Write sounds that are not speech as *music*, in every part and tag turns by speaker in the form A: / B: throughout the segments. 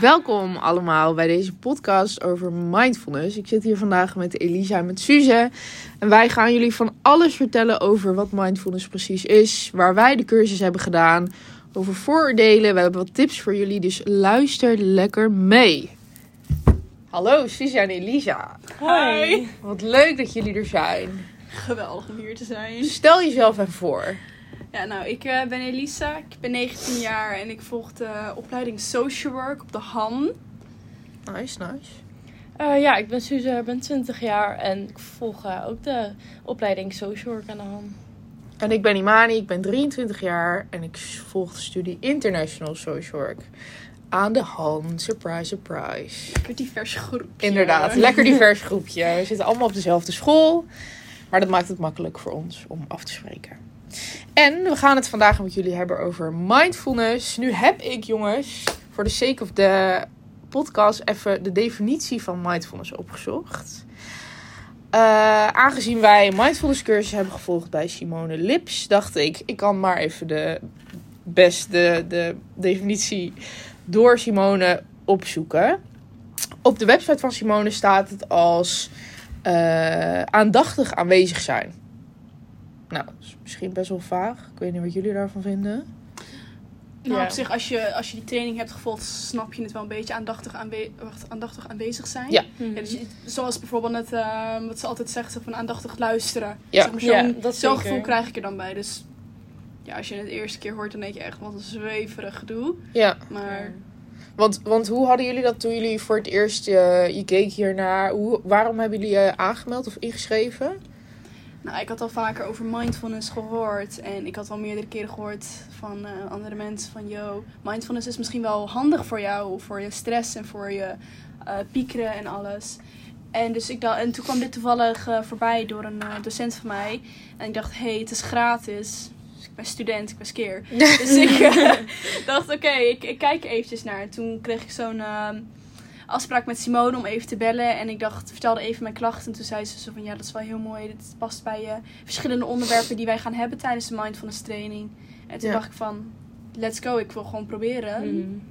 A: Welkom allemaal bij deze podcast over mindfulness. Ik zit hier vandaag met Elisa en met Suze. En wij gaan jullie van alles vertellen over wat mindfulness precies is. Waar wij de cursus hebben gedaan. Over vooroordelen. We hebben wat tips voor jullie. Dus luister lekker mee. Hallo Suze en Elisa.
B: Hoi.
A: Wat leuk dat jullie er zijn.
B: Geweldig om hier te zijn.
A: Stel jezelf even voor.
B: Ja, nou, ik eh, ben Elisa. Ik ben 19 jaar en ik volg de opleiding Social Work op de Han.
A: Nice, nice.
C: Uh, ja, ik ben Suze, ben 20 jaar en ik volg uh, ook de opleiding Social Work aan de hand.
A: En ik ben Imani, ik ben 23 jaar en ik volg de studie International Social Work aan de hand. Surprise, surprise.
B: Lekker divers groepje.
A: Inderdaad, lekker divers groepje. We zitten allemaal op dezelfde school, maar dat maakt het makkelijk voor ons om af te spreken. En we gaan het vandaag met jullie hebben over mindfulness. Nu heb ik, jongens, voor de sake of de podcast even de definitie van mindfulness opgezocht. Uh, aangezien wij mindfulness cursus hebben gevolgd bij Simone Lips, dacht ik, ik kan maar even de beste de definitie door Simone opzoeken. Op de website van Simone staat het als uh, aandachtig aanwezig zijn. Nou, dat is misschien best wel vaag. Ik weet niet wat jullie daarvan vinden.
B: Nou, ja. op zich, als je, als je die training hebt gevolgd, snap je het wel een beetje aandachtig, aanwe wacht, aandachtig aanwezig zijn.
A: Ja.
B: ja dus je, zoals bijvoorbeeld het, uh, wat ze altijd zegt, van aandachtig luisteren.
A: Ja.
B: Zeg maar, zo'n ja, zo gevoel krijg ik er dan bij. Dus ja, als je het de eerste keer hoort, dan denk je echt, wat een zweverig gedoe.
A: Ja.
B: Maar...
A: Want, want hoe hadden jullie dat toen jullie voor het eerst, uh, je keek hiernaar, hoe, waarom hebben jullie je aangemeld of ingeschreven?
B: Nou, ik had al vaker over mindfulness gehoord. En ik had al meerdere keren gehoord van uh, andere mensen van... Yo, mindfulness is misschien wel handig voor jou. Voor je stress en voor je uh, piekeren en alles. En, dus ik dacht, en toen kwam dit toevallig uh, voorbij door een docent van mij. En ik dacht, hé, hey, het is gratis. Dus ik ben student, ik ben skeer. *laughs* dus ik *laughs* dacht, oké, okay, ik, ik kijk eventjes naar. En toen kreeg ik zo'n afspraak met Simone om even te bellen. En ik dacht, vertelde even mijn klachten. En toen zei ze zo van, ja, dat is wel heel mooi. Dit past bij uh, verschillende onderwerpen die wij gaan hebben tijdens de mindfulness training. En toen
A: Ja.
B: dacht ik van, let's go. Ik wil gewoon proberen.
C: Mm.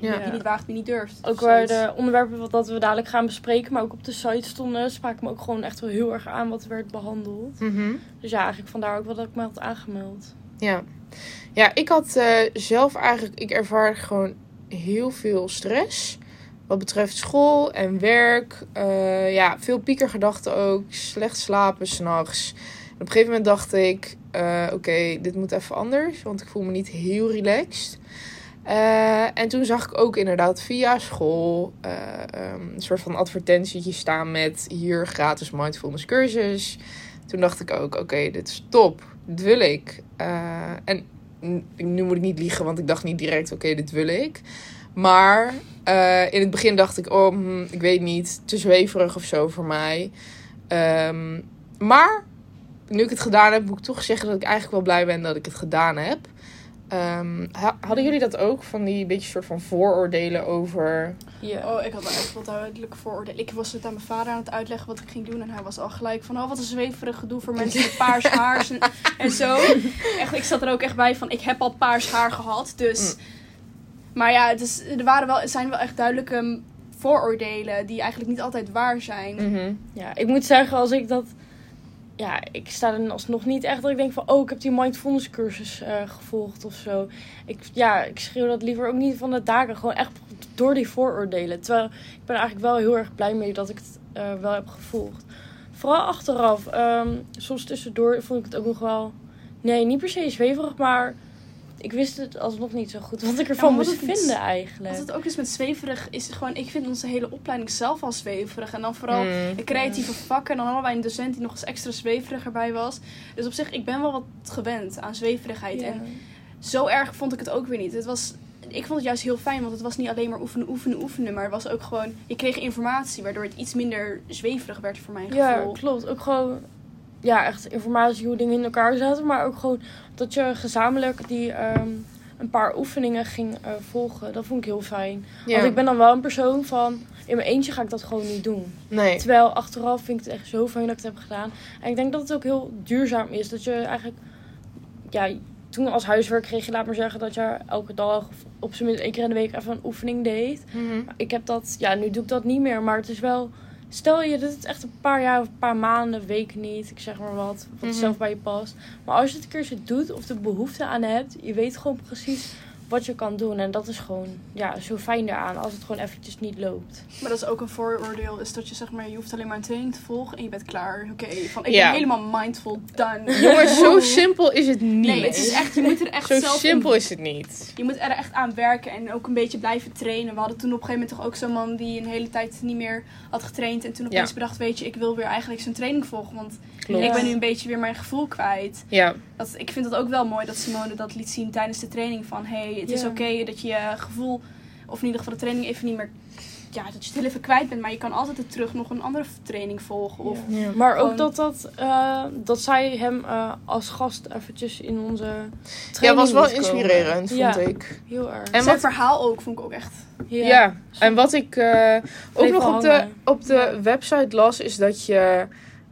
A: Ja.
B: Wie niet waagt, wie niet durft.
C: Ook
B: Of
C: waar de onderwerpen wat dat we dadelijk gaan bespreken, maar ook op de site stonden, sprak me ook gewoon echt wel heel erg aan wat werd behandeld.
A: Mhm.
C: Dus ja, eigenlijk vandaar ook wel dat ik me had aangemeld.
A: Ja. Ja, ik had eh, zelf eigenlijk, ik ervaar gewoon heel veel stress. Wat betreft school en werk. Eh, ja, veel piekergedachten ook. Slecht slapen s'nachts. Op een gegeven moment dacht ik, eh, oké, dit moet even anders. Want ik voel me niet heel relaxed. Eh, en toen zag ik ook inderdaad via school eh, um, een soort van advertentietje staan met hier gratis mindfulness cursus. Toen dacht ik ook, oké, dit is top. Dit wil ik. En nu moet ik niet liegen, want ik dacht niet direct, oké, dit wil ik. Maar uh, in het begin dacht ik, oh, hm, ik weet niet, te zweverig of zo voor mij. Um, maar nu ik het gedaan heb, moet ik toch zeggen dat ik eigenlijk wel blij ben dat ik het gedaan heb. Um, hadden jullie dat ook? Van die beetje soort van vooroordelen over.
B: Yeah. Oh, ik had wel echt wat duidelijke vooroordelen. Ik was het aan mijn vader aan het uitleggen wat ik ging doen. En hij was al gelijk van, oh, wat een zweverig gedoe voor mensen met paars *laughs* haar en, en zo. Echt, ik zat er ook echt bij van, ik heb al paars haar gehad. Dus. Mm. Maar ja, het, is, er waren wel, zijn wel echt duidelijke vooroordelen die eigenlijk niet altijd waar zijn.
A: -hmm.
C: Ja, ik moet zeggen, als ik dat ja, ik sta er alsnog niet echt dat ik denk van... oh, ik heb die mindfulness cursus uh, gevolgd of zo. Ik, ja, ik schreeuw dat liever ook niet van de daken. Gewoon echt door die vooroordelen. Terwijl ik ben eigenlijk wel heel erg blij mee dat ik het uh, wel heb gevolgd. Vooral achteraf. Um, soms tussendoor vond ik het ook nog wel... Nee, niet per se zweverig, maar... Ik wist het alsnog niet zo goed wat ik ervan ja, moest vinden eigenlijk.
B: Wat het ook is met zweverig, is gewoon... Ik vind onze hele opleiding zelf al zweverig. En dan vooral
A: Mm.
B: de creatieve vakken. En dan hadden wij een docent die nog eens extra zweverig erbij was. Dus op zich, ik ben wel wat gewend aan zweverigheid.
C: Ja.
B: En zo erg vond ik het ook weer niet. Het was... Ik vond het juist heel fijn, want het was niet alleen maar oefenen, oefenen, oefenen. Maar het was ook gewoon... Je kreeg informatie, waardoor het iets minder zweverig werd voor mijn
C: Ja,
B: gevoel.
C: klopt. Ook gewoon... Ja, echt informatie hoe dingen in elkaar zaten. Maar ook gewoon dat je gezamenlijk die... Um, een paar oefeningen ging uh, volgen. Dat vond ik heel fijn.
A: Ja.
C: Want ik ben dan wel een persoon van... In mijn eentje ga ik dat gewoon niet doen.
A: Nee.
C: Terwijl achteraf vind ik het echt zo fijn dat ik het heb gedaan. En ik denk dat het ook heel duurzaam is. Dat je eigenlijk... Ja, toen als huiswerk kreeg je, laat maar zeggen, dat je elke dag of op zijn minst één keer in de week even een oefening deed.
A: Mhm.
C: Ik heb dat, ja, nu doe ik dat niet meer, maar het is wel. Stel je doet het echt een paar jaar of een paar maanden, weken niet, ik zeg maar wat, wat
A: Mhm.
C: zelf bij je past. Maar als je het een keertje doet of de behoefte aan hebt, je weet gewoon precies wat je kan doen. En dat is gewoon, ja, zo fijn daaraan als het gewoon eventjes niet loopt.
B: Maar dat is ook een vooroordeel, is dat je zeg maar, je hoeft alleen maar een training te volgen en je bent klaar. Oké, van ik
A: Ja.
B: ben helemaal mindful, done.
A: Jongens, zo simpel is het niet.
B: Nee, het is echt, je moet er echt
A: zo
B: zelf
A: simpel
B: om-
A: is het niet.
B: Je moet er echt aan werken en ook een beetje blijven trainen. We hadden toen op een gegeven moment toch ook zo'n man die een hele tijd niet meer had getraind. En toen opeens
A: Ja.
B: bedacht, weet je, ik wil weer eigenlijk zijn training volgen. Want
A: Klopt.
B: ik ben nu een beetje weer mijn gevoel kwijt.
A: Ja,
B: Dat, ik vind het ook wel mooi dat Simone dat liet zien tijdens de training. Van, hey, het is
C: Ja.
B: oké dat je je gevoel, of in ieder geval de training even niet meer... Ja, dat je het heel even kwijt bent. Maar je kan altijd er terug nog een andere training volgen. Of,
C: Ja.
A: Ja.
C: Maar ook dat, dat, eh, dat zij hem eh, als gast eventjes in onze
A: ja
C: training
A: was wel inspirerend, vond
C: Ja,
A: ik.
C: Heel erg.
A: En
B: zijn
A: wat-
B: verhaal ook vond ik ook echt...
A: Ja. en wat ik eh, ook nog op de, op de website las, is dat je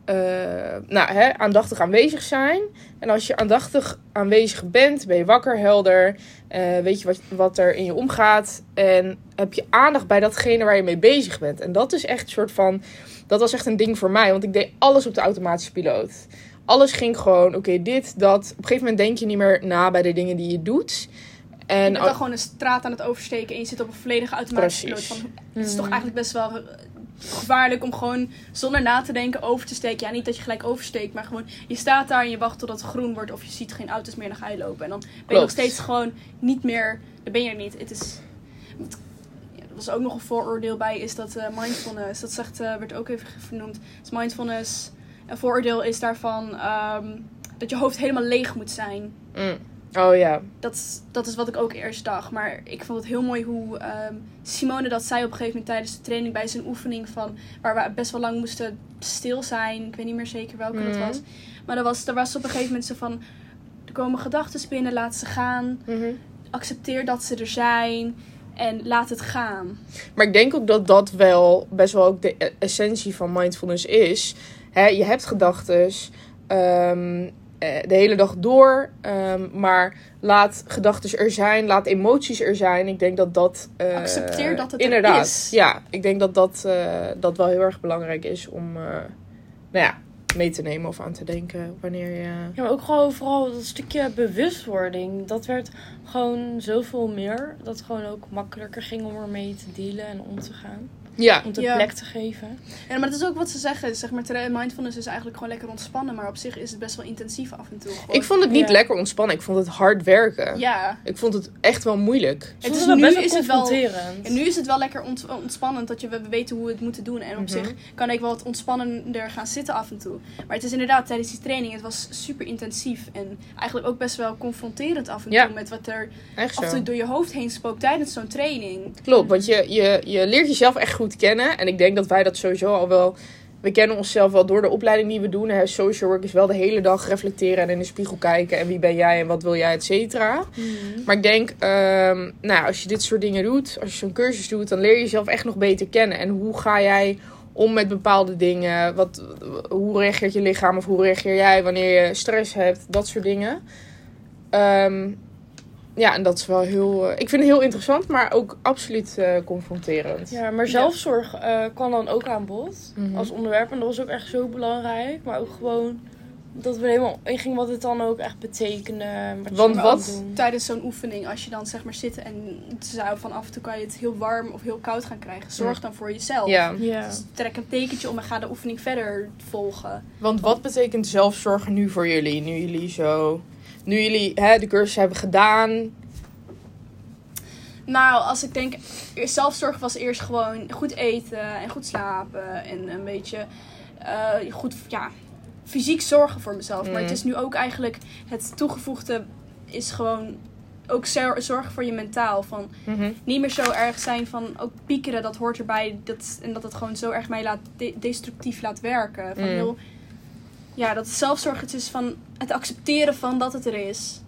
A: eh, nou, hè, aandachtig aanwezig zijn. En als je aandachtig aanwezig bent, ben je wakker, helder, eh, weet je wat, wat er in je omgaat. En heb je aandacht bij datgene waar je mee bezig bent. En dat is echt een soort van, dat was echt een ding voor mij, want ik deed alles op de automatische piloot. Alles ging gewoon, oké, dit, dat. Op een gegeven moment denk je niet meer na bij de dingen die je doet.
B: Je
A: En
B: bent dan gewoon een straat aan het oversteken en je zit op een volledige automatische piloot. Van, het is toch eigenlijk best wel gevaarlijk om gewoon zonder na te denken over te steken. Ja, niet dat je gelijk oversteekt, maar gewoon je staat daar en je wacht totdat het groen wordt of je ziet geen auto's meer dan ga je lopen. En dan ben je
A: Klopt.
B: nog steeds gewoon niet meer, dan ben je er niet. Het is, het- ja, er was ook nog een vooroordeel bij, is dat eh, mindfulness, dat zegt, eh, werd ook even vernoemd. Dus mindfulness, een vooroordeel is daarvan ehm, dat je hoofd helemaal leeg moet zijn
A: Mm. Oh ja.
B: dat, is- dat is wat ik ook eerst dacht. Maar ik vond het heel mooi hoe ehm, Simone dat zei op een gegeven moment tijdens de training bij zijn oefening. Van, waar we best wel lang moesten stil zijn. Ik weet niet meer zeker welke dat
A: Mhm.
B: was. Maar er was, er was op een gegeven moment zo van... Er komen gedachten binnen, laat ze gaan.
A: Mhm.
B: Accepteer dat ze er zijn. En laat het gaan.
A: Maar ik denk ook dat dat wel best wel ook de e- essentie van mindfulness is. Je hebt gedachten de hele dag door, ehm, maar laat gedachten er zijn, laat emoties er zijn. Ik denk dat dat. eh,
B: Accepteer dat het er
A: inderdaad,
B: is.
A: Ja, ik denk dat dat, eh, dat wel heel erg belangrijk is om, eh, nou ja, mee te nemen of aan te denken wanneer je.
C: Ja, maar ook gewoon vooral dat stukje bewustwording. Dat werd gewoon zoveel meer. Dat het gewoon ook makkelijker ging om ermee te dealen en om te gaan.
A: Ja,
C: Om de
B: Ja.
C: plek te geven.
B: Ja, maar dat is ook wat ze zeggen. Zeg maar, mindfulness is eigenlijk gewoon lekker ontspannen. Maar op zich is het best wel intensief af en toe. Gewoon.
A: ik vond het niet
C: Ja.
A: lekker ontspannen. Ik vond het hard werken.
B: Ja.
A: Ik vond het echt wel moeilijk.
C: Het
B: Het
C: is wel
B: nu
C: best wel
B: is het wel-. En nu is het wel lekker ont- ontspannend dat je, we weten hoe we het moeten doen. En op
A: Mhm.
B: zich kan ik wel wat ontspannender gaan zitten af en toe. Maar het is inderdaad tijdens die training, het was super intensief. En eigenlijk ook best wel confronterend af en
A: Ja.
B: toe. Met wat er
A: Echt
B: af en toe door je hoofd heen spookt tijdens zo'n training.
A: Klopt, want je, je, je leert jezelf echt goed kennen. En ik denk dat wij dat sowieso al wel... We kennen onszelf wel door de opleiding die we doen. Hè. Social work is wel de hele dag reflecteren en in de spiegel kijken. En wie ben jij en wat wil jij, et cetera.
C: Mhm.
A: Maar ik denk, ehm, nou, als je dit soort dingen doet, als je zo'n cursus doet, dan leer je jezelf echt nog beter kennen. En hoe ga jij om met bepaalde dingen? Wat, hoe reageert je lichaam of hoe reageer jij wanneer je stress hebt? Dat soort dingen. Ehm, ja, en dat is wel heel. eh, ik vind het heel interessant, maar ook absoluut eh, confronterend.
C: Ja, maar zelfzorg eh, kwam dan ook aan bod
A: Mhm.
C: als onderwerp. En dat was ook echt zo belangrijk. Maar ook gewoon dat we helemaal ingingen wat het dan ook echt betekende. Wat
A: Want wat-.
B: Tijdens zo'n oefening, als je dan zeg maar zit en het zou van af en toe kan je het heel warm of heel koud gaan krijgen. Zorg dan voor jezelf.
A: Ja,
C: Ja.
B: Dus trek een tekentje om en ga de oefening verder volgen.
A: want wat betekent zelfzorg nu voor jullie? Nu jullie zo. Nu jullie hè, de cursus hebben gedaan.
B: Nou, als ik denk, zelfzorg was eerst gewoon goed eten en goed slapen en een beetje eh, goed, ja, fysiek zorgen voor mezelf. Maar
A: Mm.
B: het is nu ook eigenlijk het toegevoegde is gewoon ook zor- zorgen voor je mentaal. Van
A: Mhm.
B: niet meer zo erg zijn van ook piekeren, dat hoort erbij. Dat, en dat het gewoon zo erg mij laat de- destructief laat werken. Van
A: Mm.
B: heel, ja, dat zelfzorg het is van het accepteren van dat het er is.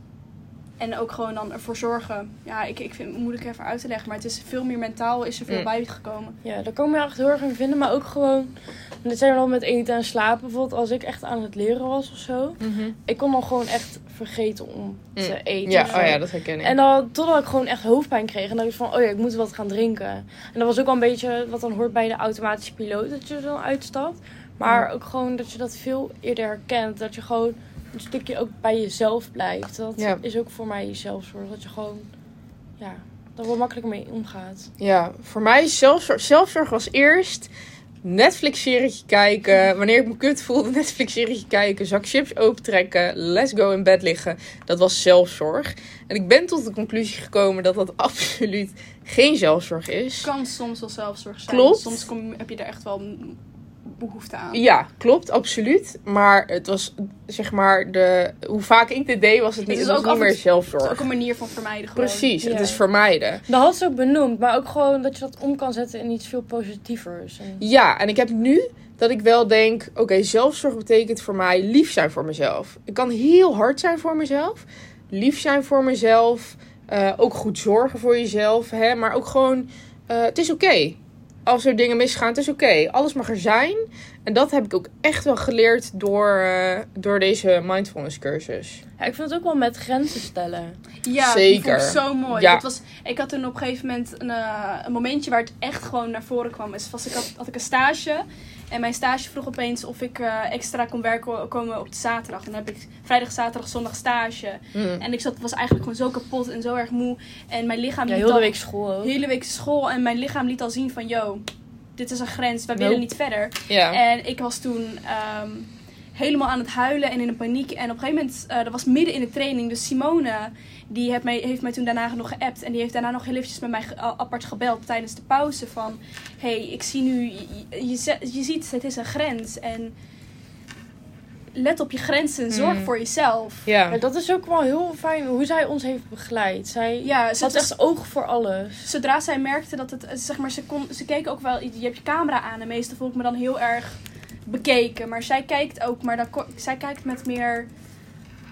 B: En ook gewoon dan ervoor zorgen. Ja, ik, ik vind het moeilijk even uit te leggen. Maar het is veel meer mentaal, is er veel
A: Mm.
B: bij gekomen.
C: Ja, daar kom je echt heel erg in vinden. Maar ook gewoon, dit zijn we al met eten en slapen. Bijvoorbeeld als ik echt aan het leren was of zo.
A: Mhm.
C: Ik kon dan gewoon echt vergeten om te
A: Mm.
C: eten.
A: Ja, oh ja, dat herken ik.
C: En dan, totdat ik gewoon echt hoofdpijn kreeg. En dan dacht ik van, oh ja, ik moet wat gaan drinken. En dat was ook wel een beetje wat dan hoort bij de automatische piloot, dat je er dan uitstapt. Maar ook gewoon dat je dat veel eerder herkent. Dat je gewoon een stukje ook bij jezelf blijft. Dat
A: Ja.
C: is ook voor mij zelfzorg. Dat je gewoon, ja, daar wel makkelijker mee omgaat.
A: Ja, voor mij zelfzorg, zelfzorg was eerst Netflix-serietje kijken. Wanneer ik me kut voelde, *laughs* Netflix-serietje kijken. Zak chips opentrekken. Let's go in bed liggen. Dat was zelfzorg. En ik ben tot de conclusie gekomen dat dat *laughs* absoluut geen zelfzorg is.
B: kan soms wel zelfzorg zijn.
A: Klopt.
B: Soms kom, heb je er echt wel behoefte aan.
A: Ja, klopt, absoluut. Maar het was, zeg maar, de, hoe vaak ik dit deed, was het niet, het was
B: ook
A: niet
B: af en
A: meer
B: toe- Het is
A: zelfzorg.
B: ook een manier van vermijden gewoon.
A: Precies, het is vermijden.
C: Dat had ze ook benoemd. Maar ook gewoon dat je dat om kan zetten in iets veel positievers. En-
A: Ja, en ik heb nu dat ik wel denk: oké, zelfzorg betekent voor mij lief zijn voor mezelf. Ik kan heel hard zijn voor mezelf, lief zijn voor mezelf, eh, ook goed zorgen voor jezelf, hè, maar ook gewoon: eh, het is oké. Als er dingen misgaan, het is oké. Alles mag er zijn. En dat heb ik ook echt wel geleerd door, eh, door deze mindfulness cursus.
C: Ja, ik vind het ook wel met grenzen stellen.
B: Ja,
A: Zeker.
B: die vond ik zo mooi.
A: Ja.
B: Dat was, ik had toen op een gegeven moment een, eh, een momentje waar het echt gewoon naar voren kwam. Is, was, ik had, had ik een stage. En mijn stage vroeg opeens of ik eh, extra kon werken komen op de zaterdag. En dan heb ik vrijdag, zaterdag, zondag stage.
A: Mm.
B: En ik zat, was eigenlijk gewoon zo kapot en zo erg moe. En mijn lichaam
C: Ja,
B: liet
C: heel de
B: al-
C: week school ook.
B: hele week school. En mijn lichaam liet al zien van, yo, dit is een grens. Wij willen niet verder. En ik was toen ehm, helemaal aan het huilen en in een paniek. En op een gegeven moment, eh, dat was midden in de training. Dus Simone, die heeft mij, heeft mij toen daarna nog geappt. En die heeft daarna nog heel eventjes met mij ge- apart gebeld tijdens de pauze. Van, hey, ik zie nu, je, je ziet, het is een grens. En let op je grenzen en zorg
A: Mm.
B: voor jezelf.
C: ja. Dat is ook wel heel fijn hoe zij ons heeft begeleid. Zij
B: Ja, ze
C: had echt oog voor alles.
B: zodra zij merkte dat het, zeg maar, ze, kon, ze keek ook wel, je hebt je camera aan en meestal voel ik me dan heel erg bekeken. Maar zij kijkt ook, maar dan, zij kijkt met meer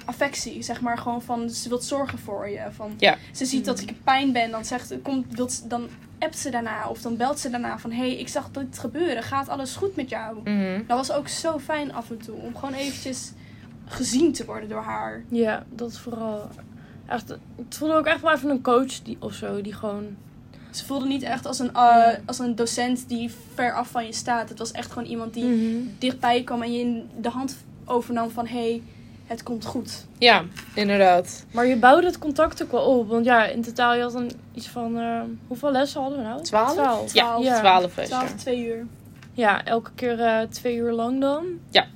B: affectie, zeg maar, gewoon van, ze wil zorgen voor je. Van,
A: Ja.
B: Ze ziet dat ik in pijn ben, dan zegt, komt, wilt, ze- dan appt ze daarna of dan belt ze daarna van, hé, hey, ik zag dit gebeuren, gaat alles goed met jou?
A: Mhm.
B: Dat was ook zo fijn af en toe, om gewoon eventjes gezien te worden door haar.
C: Ja, dat is vooral. Echt, het voelde ook echt wel even een coach die, of zo, die gewoon.
B: Ze voelde niet echt als een, uh,
C: Ja.
B: als een docent die ver af van je staat. Het was echt gewoon iemand die
C: Mhm.
B: dichtbij kwam en je in de hand overnam van hé, hey, het komt goed.
A: Ja, inderdaad.
C: Maar je bouwde het contact ook wel op. Want ja, in totaal je had dan iets van. eh, hoeveel lessen hadden we nou?
A: Twaalf?
C: Twaalf.
A: Ja,
B: Twaalf.
C: Ja.
A: twaalf is
B: 12, 2 uur.
C: Ja, elke keer eh, twee uur lang dan.
A: Ja.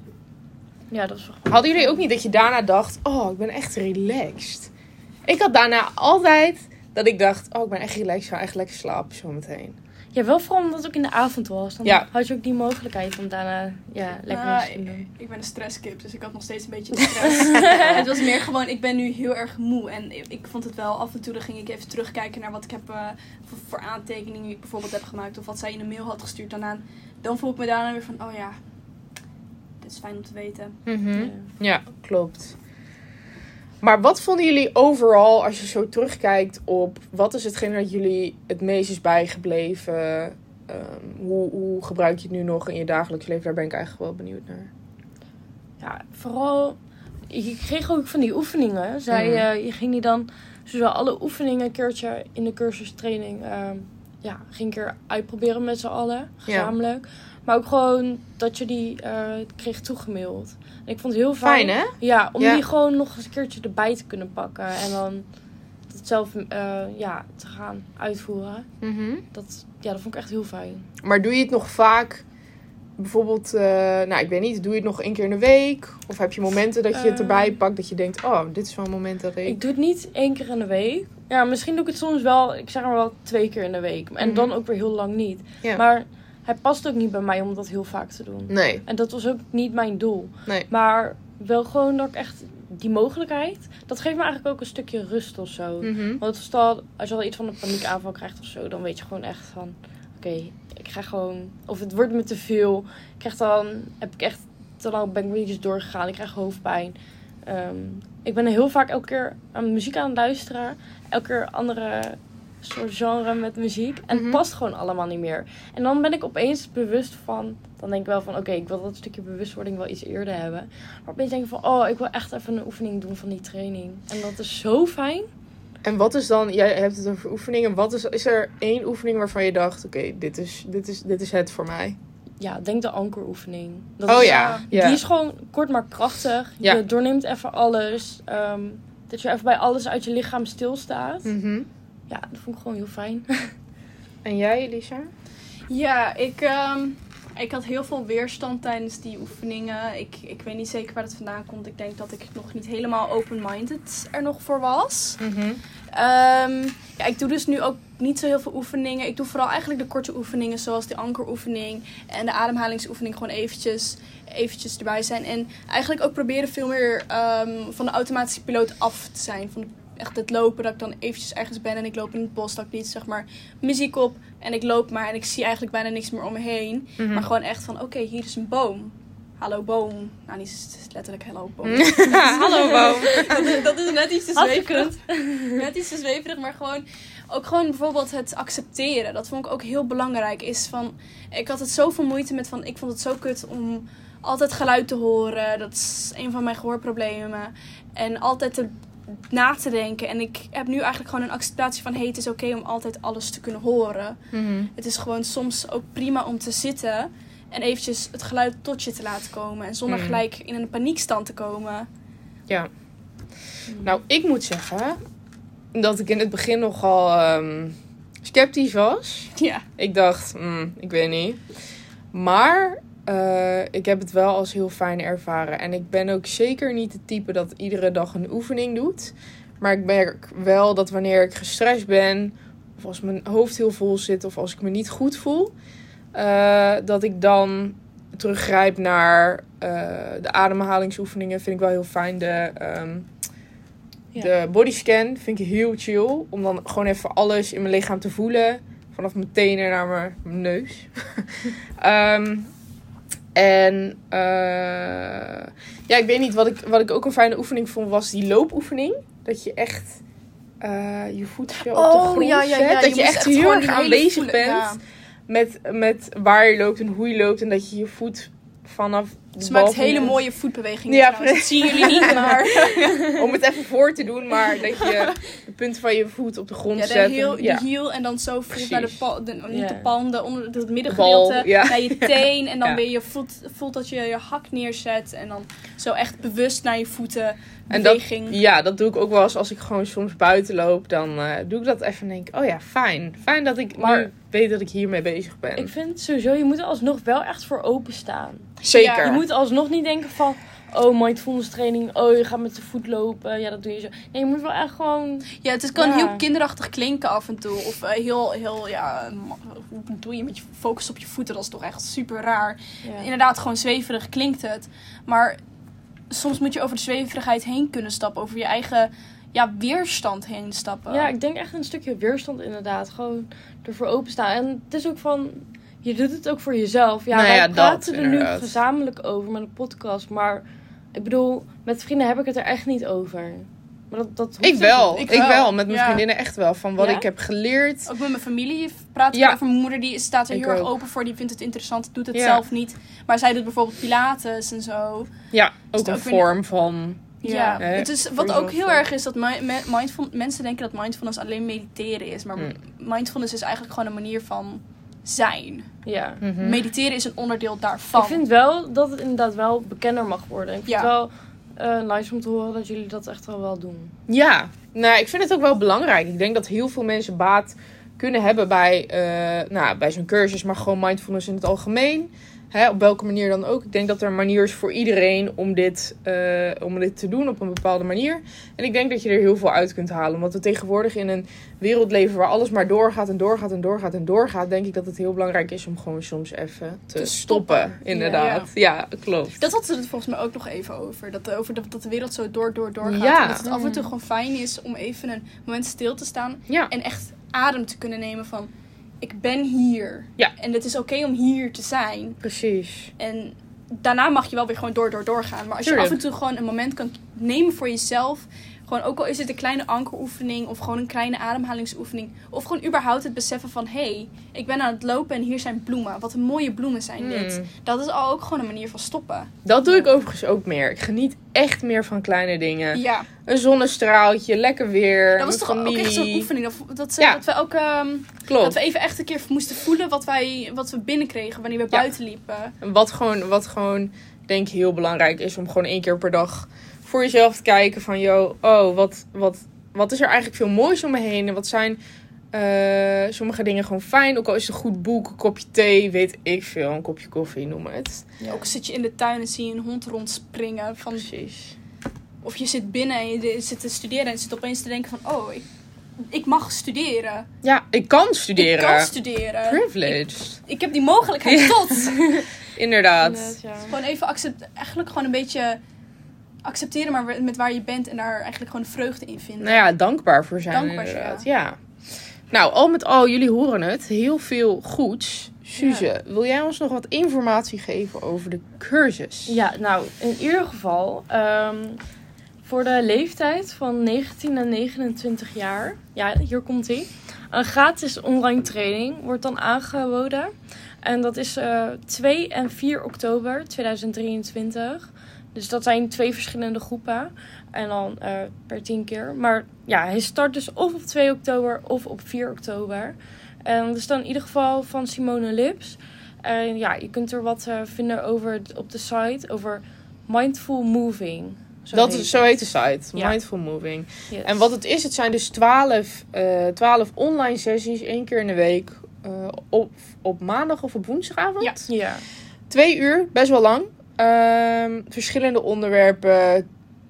C: Ja, dat is wel goed.
A: Hadden jullie ook niet dat je daarna dacht: Oh, ik ben echt relaxed? Ik had daarna altijd dat ik dacht: Oh, ik ben echt relaxed. Ik ga echt lekker slapen zometeen.
C: Ja, wel vooral omdat het ook in de avond was. Dan
A: Ja.
C: had je ook die mogelijkheid om daarna ja, lekker
B: Nou,
C: iets te doen.
B: ik ben een stresskip, dus ik had nog steeds een beetje de stress. *laughs* het was meer gewoon, ik ben nu heel erg moe. En ik, ik vond het wel, af en toe dan ging ik even terugkijken naar wat ik heb eh, voor, voor aantekeningen die ik bijvoorbeeld heb gemaakt. Of wat zij in een mail had gestuurd. Daarna, dan voel ik me daarna weer van, oh ja, dit is fijn om te weten.
A: Mhm.
C: Ja.
A: Ja, klopt. Maar wat vonden jullie overal, als je zo terugkijkt op wat is hetgeen dat jullie het meest is bijgebleven? Ehm, hoe, hoe gebruik je het nu nog in je dagelijks leven? Daar ben ik eigenlijk wel benieuwd naar.
C: Ja, vooral, je kreeg ook van die oefeningen. Zij,
A: Mhm.
C: eh, je ging die dan, zowel alle oefeningen een keertje in de cursustraining, ehm ja, ging een keer uitproberen met z'n allen, gezamenlijk. Maar ook gewoon dat je die eh, kreeg toegemaild. Ik vond het heel fijn.
A: Fijn, hè?
C: Ja, om
A: Ja.
C: die gewoon nog eens een keertje erbij te kunnen pakken. En dan dat zelf eh, ja, te gaan uitvoeren.
A: Mhm.
C: Dat, ja, dat vond ik echt heel fijn.
A: Maar doe je het nog vaak, bijvoorbeeld, eh, nou ik weet niet, doe je het nog één keer in de week? Of heb je momenten dat je het erbij pakt dat je denkt, oh, dit is wel een moment dat ik...
C: Ik doe het niet één keer in de week. Ja, misschien doe ik het soms wel, ik zeg maar wel twee keer in de week. En
A: Mhm.
C: dan ook weer heel lang niet.
A: Ja.
C: Maar het past ook niet bij mij om dat heel vaak te doen.
A: Nee,
C: En dat was ook niet mijn doel.
A: nee.
C: Maar wel gewoon dat ik echt die mogelijkheid, dat geeft me eigenlijk ook een stukje rust of zo.
A: Mhm.
C: Want stel, als je al iets van een paniekaanval krijgt of zo, dan weet je gewoon echt van, oké, ik ga gewoon, of het wordt me te veel. Ik krijg dan, heb ik echt te lang ben ik weer doorgegaan. Ik krijg hoofdpijn. Ehm, ik ben heel vaak elke keer aan muziek aan het luisteren. Elke keer andere soort genre met muziek. En het past gewoon allemaal niet meer. En dan ben ik opeens bewust van... Dan denk ik wel van, oké, ik wil dat stukje bewustwording wel iets eerder hebben. Maar opeens denk ik van, oh, ik wil echt even een oefening doen van die training. En dat is zo fijn.
A: En wat is dan, jij hebt het over oefeningen. Wat is, is er één oefening waarvan je dacht: oké, dit, is, dit, is, dit is het voor mij?
C: Ja, denk de ankeroefening. Dat
A: Oh
C: is-
A: ja, ja.
C: Die is gewoon kort maar krachtig.
A: Ja.
C: Je doorneemt even alles. Ehm, dat je even bij alles uit je lichaam stilstaat.
A: Mhm.
C: Ja, dat vond ik gewoon heel fijn. *laughs*
A: En jij, Elisa?
B: Ja, ik, ehm, ik had heel veel weerstand tijdens die oefeningen. Ik, ik weet niet zeker waar het vandaan komt. Ik denk dat ik nog niet helemaal open-minded er nog voor was. Ehm, ja, ik doe dus nu ook niet zo heel veel oefeningen. Ik doe vooral eigenlijk de korte oefeningen, zoals de ankeroefening en de ademhalingsoefening, gewoon eventjes, eventjes erbij zijn. En eigenlijk ook proberen veel meer ehm, van de automatische piloot af te zijn. Van echt het lopen, dat ik dan eventjes ergens ben en ik loop in het bos, dat ik niet zeg maar muziek op en ik loop maar en ik zie eigenlijk bijna niks meer om me heen.
A: Mhm.
B: Maar gewoon echt van, oké, hier is een boom. Hallo boom. Nou, niet letterlijk hello boom.
A: Hallo, boom. *laughs* *laughs*
B: dat, is, dat is net iets te zweverig. Net iets te zweverig, maar gewoon ook gewoon bijvoorbeeld het accepteren. Dat vond ik ook heel belangrijk. Is van, ik had het zoveel moeite met van, ik vond het zo kut om altijd geluid te horen. Dat is een van mijn gehoorproblemen. En altijd te, na te denken. En ik heb nu eigenlijk gewoon een acceptatie van, hey, het is oké om altijd alles te kunnen horen.
A: Mhm.
B: Het is gewoon soms ook prima om te zitten en eventjes het geluid tot je te laten komen. En zonder
A: Mm.
B: gelijk in een paniekstand te komen.
A: Ja. Nou, ik moet zeggen dat ik in het begin nogal ehm, sceptisch was.
B: Ja.
A: Ik dacht, hmm, ik weet niet. Maar eh, ik heb het wel als heel fijn ervaren. En ik ben ook zeker niet het type dat iedere dag een oefening doet. Maar ik merk wel dat wanneer ik gestrest ben, of als mijn hoofd heel vol zit, of als ik me niet goed voel, eh, dat ik dan teruggrijp naar eh, de ademhalingsoefeningen. Vind ik wel heel fijn. De, ehm,
C: Ja.
A: de bodyscan vind ik heel chill. Om dan gewoon even alles in mijn lichaam te voelen. Vanaf mijn tenen naar mijn, mijn neus. *laughs* Ehm, en eh, ja, ik weet niet. Wat ik, wat ik ook een fijne oefening vond, was die loopoefening. Dat je echt eh, je voet zo op de
B: Oh,
A: grond
B: ja, ja,
A: zet. Dat je, echt heel erg aanwezig
B: voelen-
A: bent. Met, met waar je loopt en hoe je loopt. En dat je je voet vanaf
B: Ze maakt hele mooie voetbewegingen
A: Ja,
B: trouwens. Dat zien jullie niet, maar... *laughs*
A: Om het even voor te doen, maar dat je de punten van je voet op de grond
B: Ja, de
A: zet.
B: heel,
A: en- ja.
B: de heel en dan zo voelt naar de, pal, de niet
C: Ja.
B: de palm, de, onder, het middengedeelte,
A: ja.
B: naar je *laughs* teen. En dan
A: Ja.
B: weer je voet, voelt dat je je hak neerzet. En dan zo echt bewust naar je voeten,
A: En dat,
B: beweging.
A: ja, dat doe ik ook wel eens als ik gewoon soms buiten loop. Dan eh, doe ik dat even en denk oh ja, fijn. Fijn dat ik
C: Maar-
A: nu weet dat ik hiermee bezig ben.
C: Ik vind sowieso, je moet er alsnog wel echt voor openstaan.
A: Zeker.
C: Moet alsnog niet denken van, oh mindfulness training, oh je gaat met de voet lopen, ja dat doe je zo. Nee, je moet wel echt gewoon,
B: Ja, het is- kan
C: Ja.
B: heel kinderachtig klinken af en toe. Of eh, heel, heel, ja, hoe doe je met je focus op je voeten? Dat is toch echt super raar.
C: ja.
B: Inderdaad, gewoon zweverig klinkt het. Maar soms moet je over de zweverigheid heen kunnen stappen. Over je eigen ja, weerstand heen stappen.
C: Ja, ik denk echt een stukje weerstand inderdaad. Gewoon ervoor openstaan. En het is ook van, je doet het ook voor jezelf. Ja,
A: Nou
C: wij
A: ja, dat
C: praten er nu gezamenlijk over met een podcast. Maar ik bedoel, met vrienden heb ik het er echt niet over. Maar dat, dat hoeft
A: Ik wel. Ik,
B: Ik
A: wel.
B: wel.
A: Met mijn
B: Ja.
A: vriendinnen echt wel. Van wat
C: Ja?
A: ik heb geleerd.
B: Ook met mijn familie praat ik
A: Ja.
B: over. Mijn moeder die staat er
A: Ik
B: heel erg open voor. Die vindt het interessant, doet het
A: Ja.
B: zelf niet. Maar zij doet bijvoorbeeld pilates en zo.
A: Ja,
B: Is
A: ook een
B: ook weer
A: vorm van...
B: Ja,
A: Hè,
B: het is, wat ook heel erg is dat mindful, mensen denken dat mindfulness alleen mediteren is. Maar
A: Hmm.
B: mindfulness is eigenlijk gewoon een manier van zijn.
C: Ja.
A: Mhm.
B: Mediteren is een onderdeel daarvan.
C: Ik vind wel dat het inderdaad wel bekender mag worden. Ik vind
B: Ja.
C: het wel eh, nice om te horen dat jullie dat echt wel wel doen.
A: Ja, nou, ik vind het ook wel belangrijk. Ik denk dat heel veel mensen baat kunnen hebben bij, eh, nou, bij zo'n cursus, maar gewoon mindfulness in het algemeen. Hè, op welke manier dan ook. Ik denk dat er een manier is voor iedereen om dit, eh, om dit te doen op een bepaalde manier. En ik denk dat je er heel veel uit kunt halen. Omdat we tegenwoordig in een wereld leven waar alles maar doorgaat en doorgaat en doorgaat en doorgaat. Denk ik dat het heel belangrijk is om gewoon soms even te,
B: Te
A: stoppen.
B: stoppen.
A: Inderdaad. Ja, klopt.
B: Dat had ze het volgens mij ook nog even over. Dat, over dat, dat de wereld zo door, door, door gaat.
A: Ja.
B: En dat het af en toe gewoon fijn is om even een moment stil te staan.
A: Ja.
B: En echt adem te kunnen nemen van... Ik ben hier.
A: Ja.
B: En het is oké om hier te zijn.
A: Precies.
B: En daarna mag je wel weer gewoon door, door, doorgaan. Maar als je af en toe gewoon een moment kan nemen voor jezelf. Gewoon ook al is het een kleine ankeroefening of gewoon een kleine ademhalingsoefening. Of gewoon überhaupt het beseffen van hé, hey, ik ben aan het lopen en hier zijn bloemen. Wat een mooie bloemen zijn dit.
A: Hmm.
B: Dat is al ook gewoon een manier van stoppen.
A: Dat doe ik overigens ook meer. Ik geniet echt meer van kleine dingen.
B: Ja,
A: Een zonnestraaltje, lekker weer.
B: dat was toch ook echt zo'n oefening. Dat, dat, ze-
A: Ja.
B: dat we ook ehm, dat we even echt een keer moesten voelen wat, wij, wat we binnenkregen wanneer we
A: Ja.
B: buiten liepen.
A: Wat gewoon, wat gewoon, denk ik, heel belangrijk is om gewoon één keer per dag voor jezelf te kijken van, yo, oh, wat, wat, wat is er eigenlijk veel moois om me heen? En wat zijn eh, sommige dingen gewoon fijn? Ook al is het een goed boek, een kopje thee, weet ik veel, een kopje koffie, noem het.
B: Ook zit je in de tuin en zie je een hond rondspringen. Van,
A: Precies.
B: of je zit binnen en je zit te studeren en je zit opeens te denken van... Oh, ik, ik mag studeren.
A: Ja, ik kan studeren.
B: Ik kan studeren.
A: Privileged.
B: Ik heb die mogelijkheid tot. *laughs*
A: Inderdaad.
C: Inderdaad, ja.
B: Gewoon even accept, eigenlijk gewoon een beetje accepteren maar met waar je bent en daar eigenlijk gewoon vreugde in vinden.
A: Nou ja, dankbaar voor zijn
B: Dankbaar,
A: inderdaad. Ja. Nou, al met al, jullie horen het. Heel veel goeds. Suze, wil jij ons nog wat informatie geven over de cursus?
C: Ja, nou, in ieder geval, ehm, voor de leeftijd van 19 en 29 jaar, ja, hier komt ie. Een gratis online training wordt dan aangeboden. En dat is eh 2 en 4 oktober 2023. Dus dat zijn twee verschillende groepen. En dan eh, per 10 keer. Maar ja, hij start dus of op 2 oktober of op 4 oktober. En dat is dan in ieder geval van Simone Lips. En ja, je kunt er wat eh, vinden over op de site over mindful moving. Zo
A: dat
C: heet
A: is, zo heet de site,
C: Ja.
A: Mindful Moving.
C: Yes.
A: En wat het is, het zijn dus 12, eh 12 online sessies, één keer in de week. eh, op, op maandag of op woensdagavond.
B: Ja.
C: Ja.
A: Twee uur, best wel lang. Ehm, verschillende onderwerpen,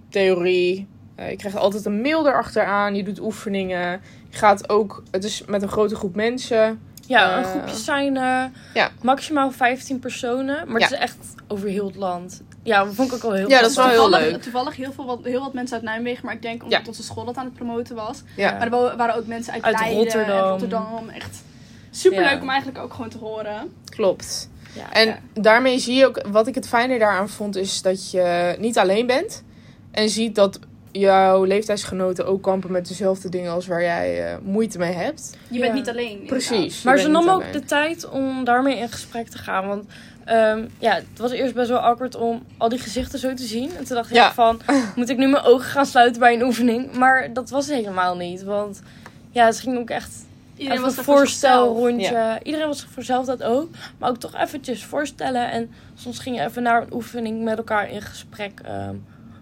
A: theorie. Eh, je krijgt altijd een mail erachteraan. Je doet oefeningen. Je gaat ook, het is met een grote groep mensen.
C: Ja, een
A: Eh,
C: groepje zijn eh,
A: ja.
C: maximaal 15 personen. Maar het
A: Ja.
C: is echt over heel het land. Ja, dat vond ik ook al heel
A: Ja, dat is wel heel leuk.
B: Toevallig heel, veel, wat, heel wat mensen uit Nijmegen, maar ik denk omdat
A: Ja.
B: onze school dat aan het promoten was.
A: Ja.
B: Maar er wa- waren ook mensen uit,
C: Uit
B: Leiden
C: Rotterdam.
B: en Rotterdam. Echt super leuk
C: Ja.
B: om eigenlijk ook gewoon te horen.
A: Klopt.
C: Ja.
A: En
B: Ja.
A: daarmee zie je ook, wat ik het fijne daaraan vond, is dat je niet alleen bent. En ziet dat jouw leeftijdsgenoten ook kampen met dezelfde dingen als waar jij eh, moeite mee hebt.
B: Je
C: Ja.
B: bent niet alleen.
A: Precies.
C: Maar ze nam ook
A: alleen.
C: de tijd om daarmee in gesprek te gaan. Want ehm, ja, het was eerst best wel awkward om al die gezichten zo te zien. En toen dacht ik van, *laughs* moet ik nu mijn ogen gaan sluiten bij een oefening? Maar dat was helemaal niet. Want ja, ze ging ook echt
B: Iedereen was
C: een
B: voor zichzelf.
C: voorstelrondje. Iedereen was voor zichzelf dat ook. Maar ook toch eventjes voorstellen. En soms ging je even naar een oefening met elkaar in gesprek. ehm,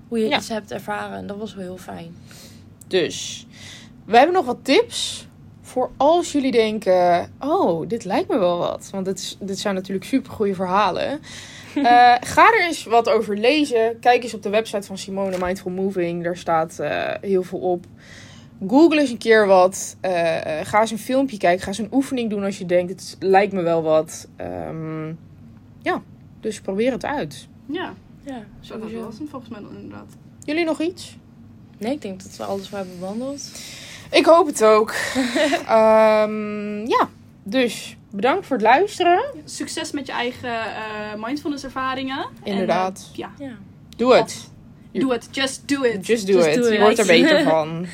C: hoe je
A: Ja.
C: iets hebt ervaren. En dat was wel heel fijn.
A: Dus, we hebben nog wat tips voor als jullie denken, oh, dit lijkt me wel wat. Want dit, is, dit zijn natuurlijk super goede verhalen. *laughs* Eh, ga er eens wat over lezen. Kijk eens op de website van Simone Mindful Moving. Daar staat eh, heel veel op. Google eens een keer wat. Eh, eh, ga eens een filmpje kijken. Ga eens een oefening doen als je denkt, het lijkt me wel wat. Ehm, ja, dus probeer het uit.
B: Ja,
C: Ja,
B: dat was volgens mij dan inderdaad.
A: Jullie nog iets?
C: Nee, ik denk dat we alles wel hebben bewandeld.
A: Ik hoop het ook. *laughs* Ehm, ja, dus bedankt voor het luisteren.
B: Succes met je eigen eh, mindfulness ervaringen.
A: Inderdaad.
B: ja,
C: Ja.
A: Doe het.
B: doe het. Just do it.
A: Just do
C: Just
A: it.
C: do
A: Je
C: it.
A: wordt er beter *laughs* van.